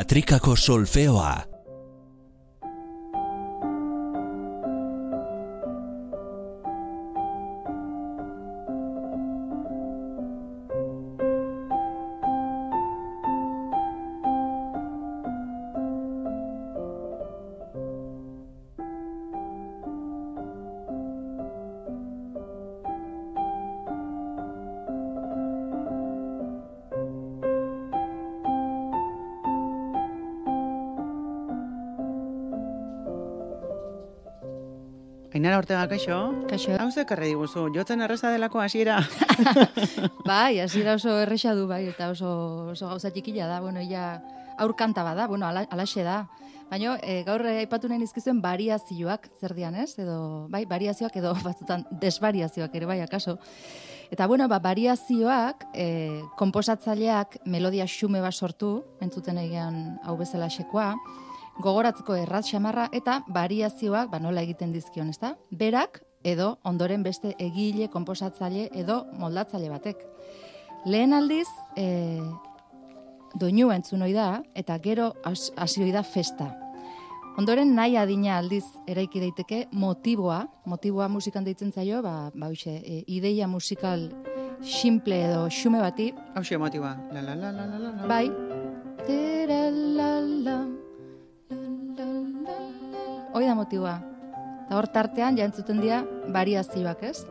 Patrikako solfeoa Ainara Ortega, kaixo? Kaixo. Hau ze karri diguzu, jotzen erreza delako hasiera. bai, hasiera oso erresa du bai, eta oso, oso gauza txikila da, bueno, ja aurkanta bada, bueno, ala, alaxe da. Baina e, gaur aipatu nahi nizkizuen variazioak zer dian, ez? Edo, bai, variazioak edo batzutan desvariazioak ere bai, akaso. Eta bueno, ba, variazioak, e, komposatzaileak melodia xume bat sortu, entzuten egian hau bezala xekoa, gogoratzeko erraz xamarra eta variazioak ba nola egiten dizkion, ezta? Berak edo ondoren beste egile, konposatzaile edo moldatzaile batek. Lehen aldiz, e, doinu entzun da eta gero hasi da festa. Ondoren nahi adina aldiz eraiki daiteke motiboa, motiboa musikan deitzen zaio, ba, ba e, ideia musikal simple edo xume bati. Hau motiboa. La la la la la la. Bai. Tera la la. Hoi da motiua. Eta hor tartean, ja entzuten dira, variazioak, ez?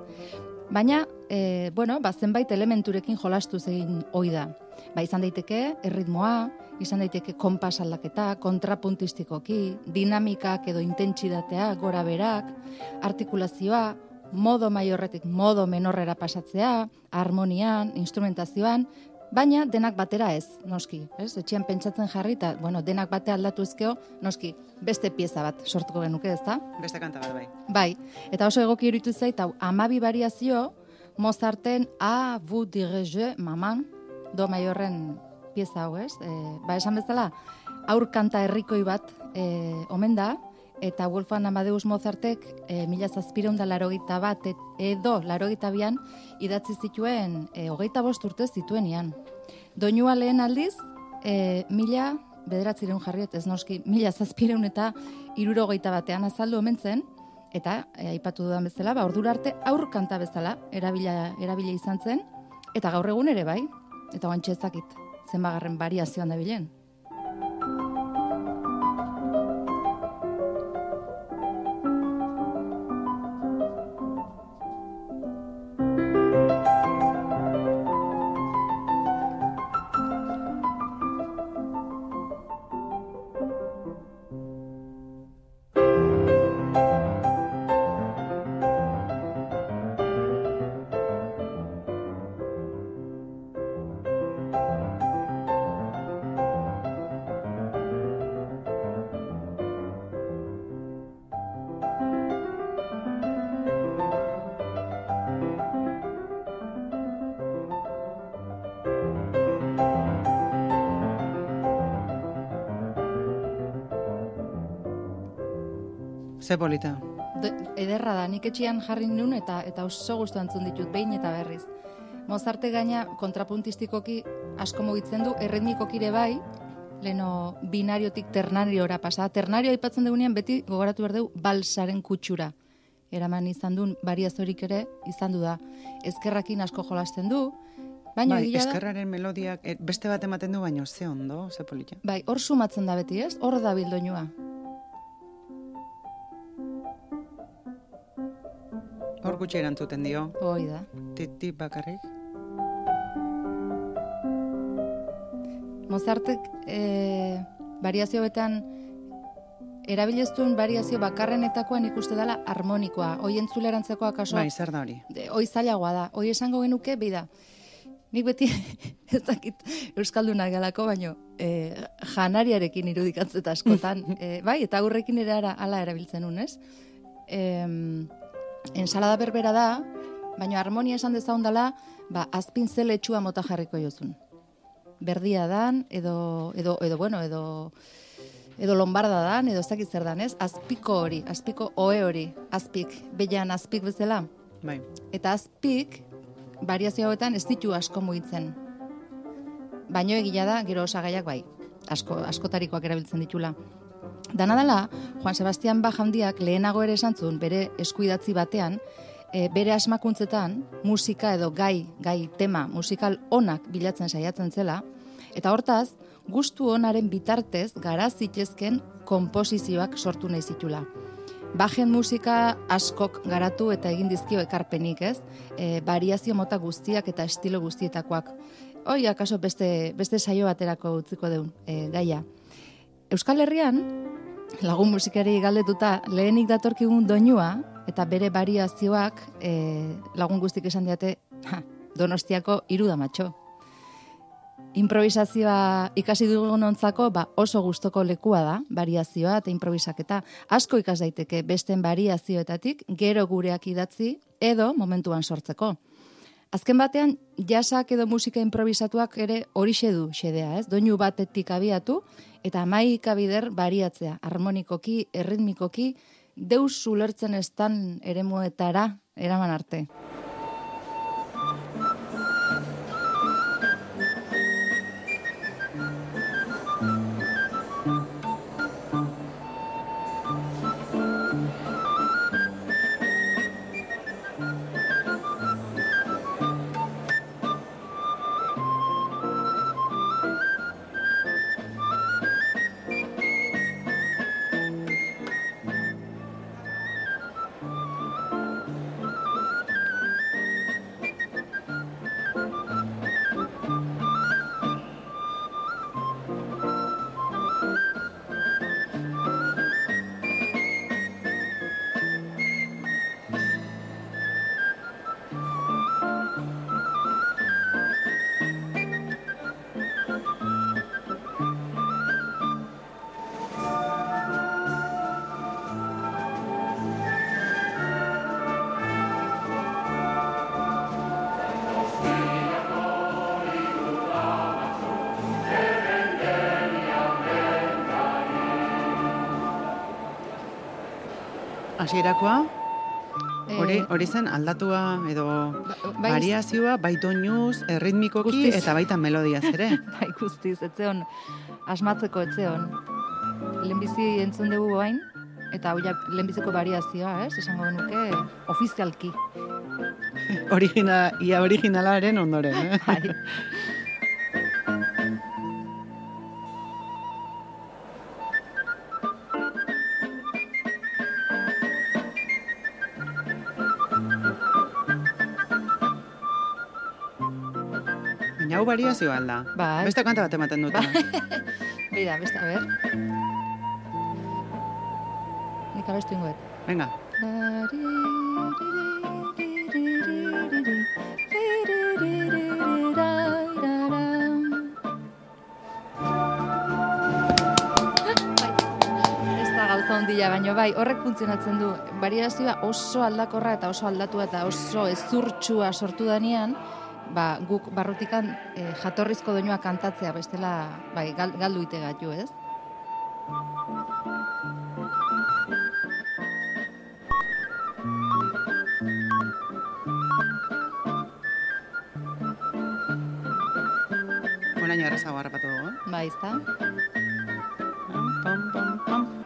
Baina, e, bueno, ba, zenbait elementurekin jolastu egin hoi da. Ba, izan daiteke, erritmoa, izan daiteke kompas aldaketa, kontrapuntistikoki, dinamikak edo intentsidatea, gora berak, artikulazioa, modo maiorretik modo menorrera pasatzea, harmonian, instrumentazioan, Baina denak batera ez, noski, ez? Etxean pentsatzen jarri eta, bueno, denak bate aldatu ezkeo, noski, beste pieza bat sortuko genuke, ezta? Beste kanta bat, bai. Bai, eta oso egoki iruditu zait, hau, amabi variazio, Mozarten A, vu, direge, maman, do maiorren pieza hau, ez? E, ba, esan bezala, aur kanta herrikoi bat e, omen da, eta Wolfgang Amadeus Mozartek e, mila zazpireunda larogeita bat edo larogeita bian idatzi zituen e, hogeita bost urte zituen ian. Doinua lehen aldiz, e, mila bederatzireun jarriet, ez noski, mila zazpireun eta irurogeita batean azaldu omen zen, eta aipatu dudan bezala, ba, ordura arte aur kanta bezala erabila, erabila izan zen, eta gaur egun ere bai, eta guantxe ezakit, zenbagarren variazioan da bilen. Ze polita. ederra da, nik etxian jarri nun eta eta oso gustu antzun ditut, behin eta berriz. Mozarte gaina kontrapuntistikoki asko mugitzen du, erritmikokire bai, leno binariotik ternariora pasa. Ternario aipatzen dugunean beti gogoratu behar dugu balsaren kutsura. Eraman izan duen bariazorik ere izan du da. Ezkerrakin asko jolasten du, Baina bai, eskerraren melodiak eh, beste bat ematen du baino ze ondo, ze polita. Bai, hor sumatzen da beti, ez? Hor da bildoinua. Hor gutxe erantzuten dio. Hoi da. Titi bakarrik. Mozartek e, variazio betan erabileztuen variazio bakarrenetakoan ikuste dela harmonikoa. Hoi entzulerantzeko akaso... Bai, zer da hori. Hoi zailagoa da. Hoi esango genuke, da. Nik beti ez dakit Euskalduna galako, baino e, janariarekin irudikatzeta askotan. e, bai, eta aurrekin ere ara, ala erabiltzen unez. E, ensalada berbera da, baina harmonia esan dezagun dela, ba, azpin zeletxua mota jarriko jozun. Berdia dan, edo, edo, edo, bueno, edo, edo lombarda dan, edo ez zer dan, ez? Azpiko hori, azpiko oe hori, azpik, beian azpik bezala. Bai. Eta azpik, variazio hauetan ez ditu asko mugitzen. Baino egila da, gero osagaiak bai. asko, askotarikoak erabiltzen ditula. Dana dela, Juan Sebastian Bach handiak lehenago ere esan zuen bere eskuidatzi batean, e, bere asmakuntzetan musika edo gai, gai tema musikal onak bilatzen saiatzen zela, eta hortaz, gustu onaren bitartez gara zitezken konposizioak sortu nahi zitula. Bajen musika askok garatu eta egin dizkio ekarpenik, ez? E, variazio mota guztiak eta estilo guztietakoak. Hoi, akaso beste, beste saio baterako utziko deun, e, gaia. Euskal Herrian, lagun musikari galdetuta, lehenik datorkigun doinua, eta bere variazioak e, lagun guztik esan diate, ha, donostiako irudamatxo. Improvisazioa ikasi dugun ontzako, ba, oso gustoko lekua da, variazioa eta improvisaketa. Asko ikas daiteke besten variazioetatik, gero gureak idatzi, edo momentuan sortzeko. Azken batean, jasak edo musika improvisatuak ere hori du xedea, ez? Doinu batetik abiatu, eta maika bider bariatzea, harmonikoki, erritmikoki, deus ulertzen estan eremuetara eraman arte. Hasierakoa, Eh, hori hori zen aldatua edo bai, variazioa bai doinuz, erritmikoki Guztiz. eta baita melodiaz ere. bai guztiz, etzeon, asmatzeko etzeon. Lehenbizi entzun dugu bain, eta hau ja lehenbiziko variazioa, ez? Esango nuke ofizialki. Origina, ia originalaren ondoren, eh? Baina hau variazioa alda. Bai. Beste kanta bat ematen dute. Bai. Bida, beste, a ber. Nik abestu ingoet. Venga. Ondila, baino bai, horrek funtzionatzen du. Variazioa oso aldakorra eta oso aldatu eta oso ezurtsua sortu danean, ba, guk barrutikan eh, jatorrizko doinua kantatzea bestela bai, gal, galdu ite gatu, ez? Orain errazago harrapatu dugu, eh? Bai, pam.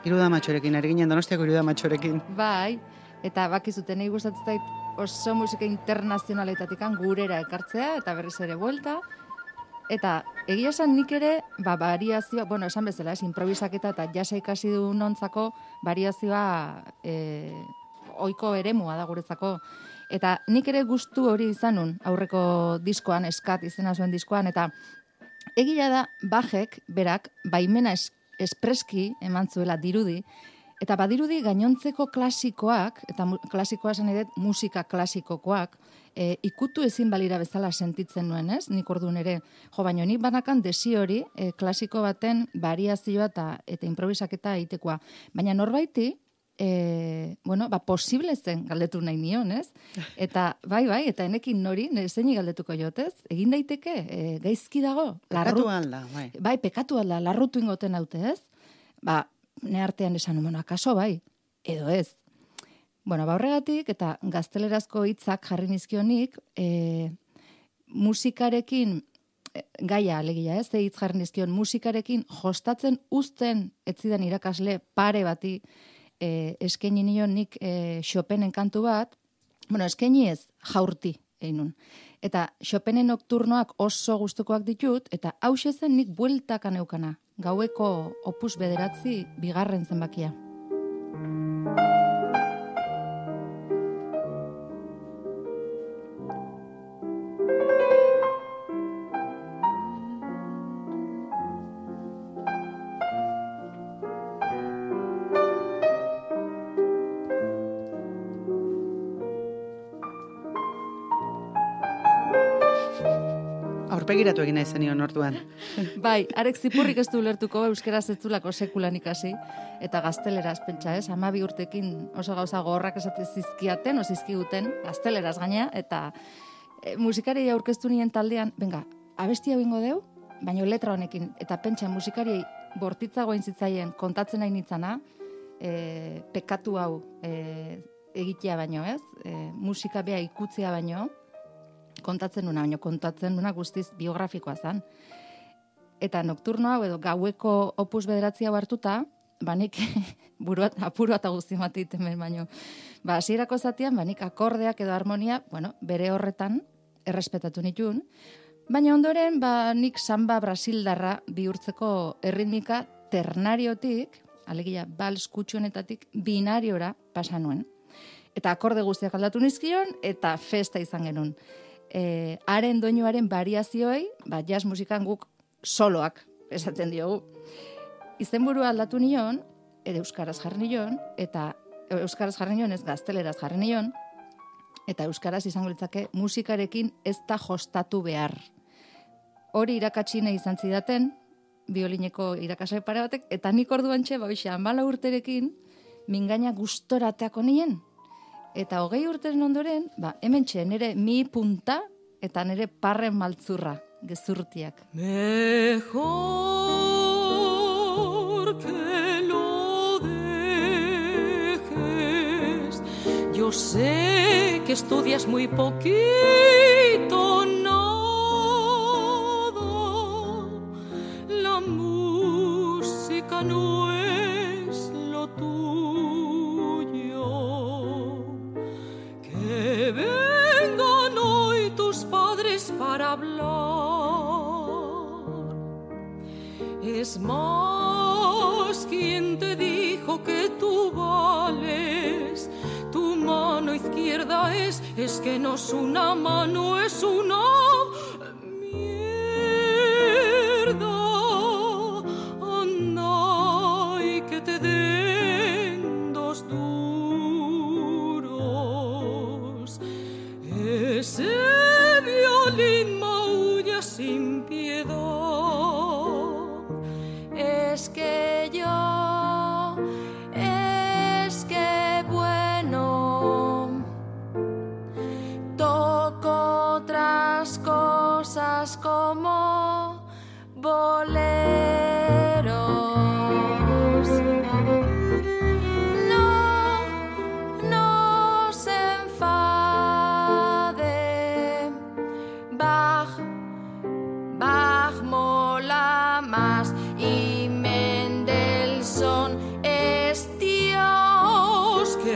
Iruda matxorekin, ari ginen donostiako iruda matxorekin. Bai, eta bakizuten nahi gustatzen zait oso musika internazionaletatikan gurera ekartzea eta berriz ere buelta. Eta egia esan nik ere, ba, variazioa, bueno, esan bezala, ez, improvisaketa eta jasa ikasi du nontzako variazioa e, oiko eremua da guretzako. Eta nik ere gustu hori izanun aurreko diskoan, eskat izena zuen diskoan, eta egia da bajek, berak, baimena es, espreski eman zuela dirudi, Eta badirudi gainontzeko klasikoak, eta klasikoa esan dut musika klasikokoak, e, ikutu ezin balira bezala sentitzen nuen, ez? Nik orduan ere, jo, baino nik banakan desi hori, e, klasiko baten variazioa eta, eta improvisaketa egitekoa. Baina norbaiti, e, bueno, ba, posible zen galdetu nahi nion, ez? Eta, bai, bai, eta enekin nori, zeini galdetuko jotez, egin daiteke, e, gaizki dago, Larru alda, bai. bai, pekatu alda, larrutu ingoten haute, ez? Ba, ne artean esan, bueno, akaso bai, edo ez. Bueno, ba horregatik, eta gaztelerazko hitzak jarri nizkionik, e, musikarekin eh, gaia alegia, ez, hitz jarri nizkion musikarekin jostatzen uzten etzidan irakasle pare bati e, eskaini nion nik e, Chopinen kantu bat, bueno, eskaini ez, jaurti, einun. Eta Chopinen nokturnoak oso gustukoak ditut, eta hau zen nik bueltaka neukana, gaueko opus bederatzi bigarren zenbakia. Aurpegiratu egin nahi zenion orduan. Bai, arek zipurrik ez du ulertuko euskeraz ez zulako sekulan ikasi, eta gazteleraz pentsa ez, amabi urtekin oso gauza gorrak esate zizkiaten, o zizkiguten, gazteleraz gaina, eta e, musikari aurkeztu nien taldean, benga, abesti hau deu, baina letra honekin, eta pentsa musikari bortitzagoen zitzaien kontatzen nahi nitzana, e, pekatu hau e, egitea baino ez, e, musika bea ikutzea baino, kontatzen nuna, baina kontatzen nuna guztiz biografikoa zen. Eta nokturno hau edo gaueko opus bederatzia hartuta, banik buruat, apuru eta guzti mateiten baino. Ba, asierako zatian, banik akordeak edo harmonia, bueno, bere horretan, errespetatu nitun, baina ondoren, ba, nik samba brasildarra bihurtzeko erritmika ternariotik, alegia, bals kutxuenetatik binariora pasa nuen. Eta akorde guztiak aldatu nizkion, eta festa izan genuen e, haren doinuaren variazioei, ba, jazz musikan guk soloak esaten diogu. Izenburu aldatu nion, edo euskaraz jarri nion, eta euskaraz jarri nion ez gazteleraz jarri nion, eta euskaraz izango litzake musikarekin ez da jostatu behar. Hori irakatsi izan zidaten, biolineko irakasle pare batek, eta nik orduan txe, ba, amala urterekin, mingaina gustorateako nien, Eta hogei urteren ondoren, ba, hemen txe, nire mi punta eta nire parren maltzurra, gezurtiak. Mejor que lo dejes, yo sé que estudias muy poquito, es, que no es una mano, es una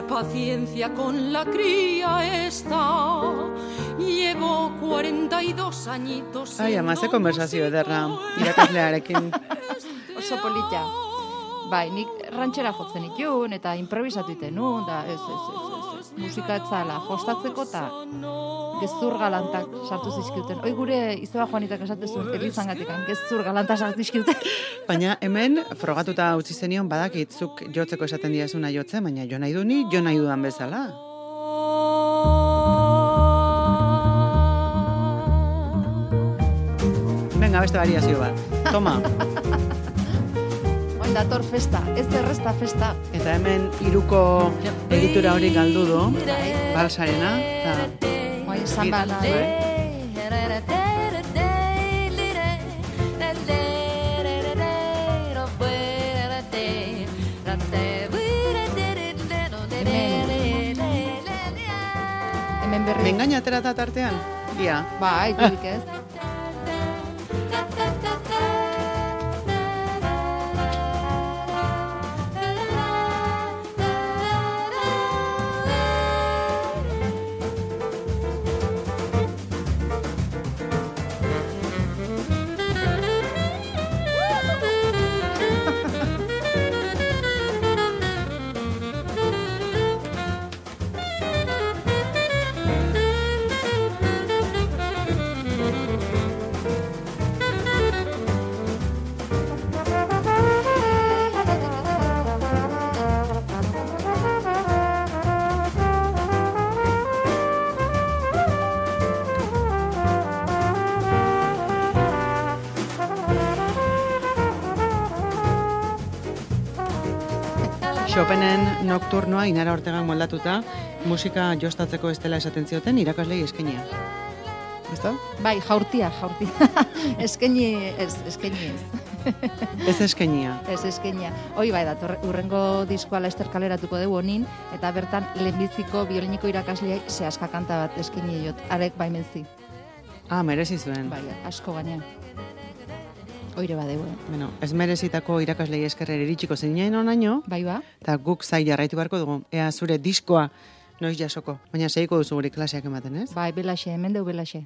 paciencia con la cría está. Llevo 42 añitos. Ai, ama, ze siendo konversazio ederra, músico. irakaslearekin. Oso polita. Bai, nik rantxera jotzen itun, eta improvisatu iten nun, da ez, ez, ez. Musika etzala jostatzeko, eta gezur galantak sartu zizkiuten. Oi gure izeba joanitak esatezun, elizangatik, gezur galantak sartu zizkiuten. Baina hemen frogatuta utzi zenion badakit zuk jotzeko esaten diazuna jotzen, baina jo nahi du ni, jo nahi dudan bezala. Venga, beste variazio bat. Toma. Dator festa, ez derresta festa. Eta hemen iruko egitura hori galdu du, balsarena, eta Oin samba da, Bai. hemen berri. mengaina aterata tartean? Ia. Bai, dudik ez. Chopinen nocturnoa inara ortegan moldatuta, musika jostatzeko estela esaten zioten irakaslei eskenia. Ezta? Bai, jaurtia, jaurtia. Eskeni, ez, eskeni ez. Ez eskenia. Ez eskenia. Hoi bai, dator, urrengo diskoa laester kaleratuko dugu honin, eta bertan lehenbiziko bioliniko irakasleai zehaska kanta bat eskeni jot, arek baimenzi. Ah, merezi zuen. Bai, asko gaina. Oire badeu, eh? Bueno, ez merezitako irakaslei eskerrer iritsiko zinen onaino, Bai ba? eta guk zai jarraitu beharko dugu. Ea zure diskoa noiz jasoko. Baina seiko duzu guri klaseak ematen, ez? Bai, belaxe, hemen deu belaxe.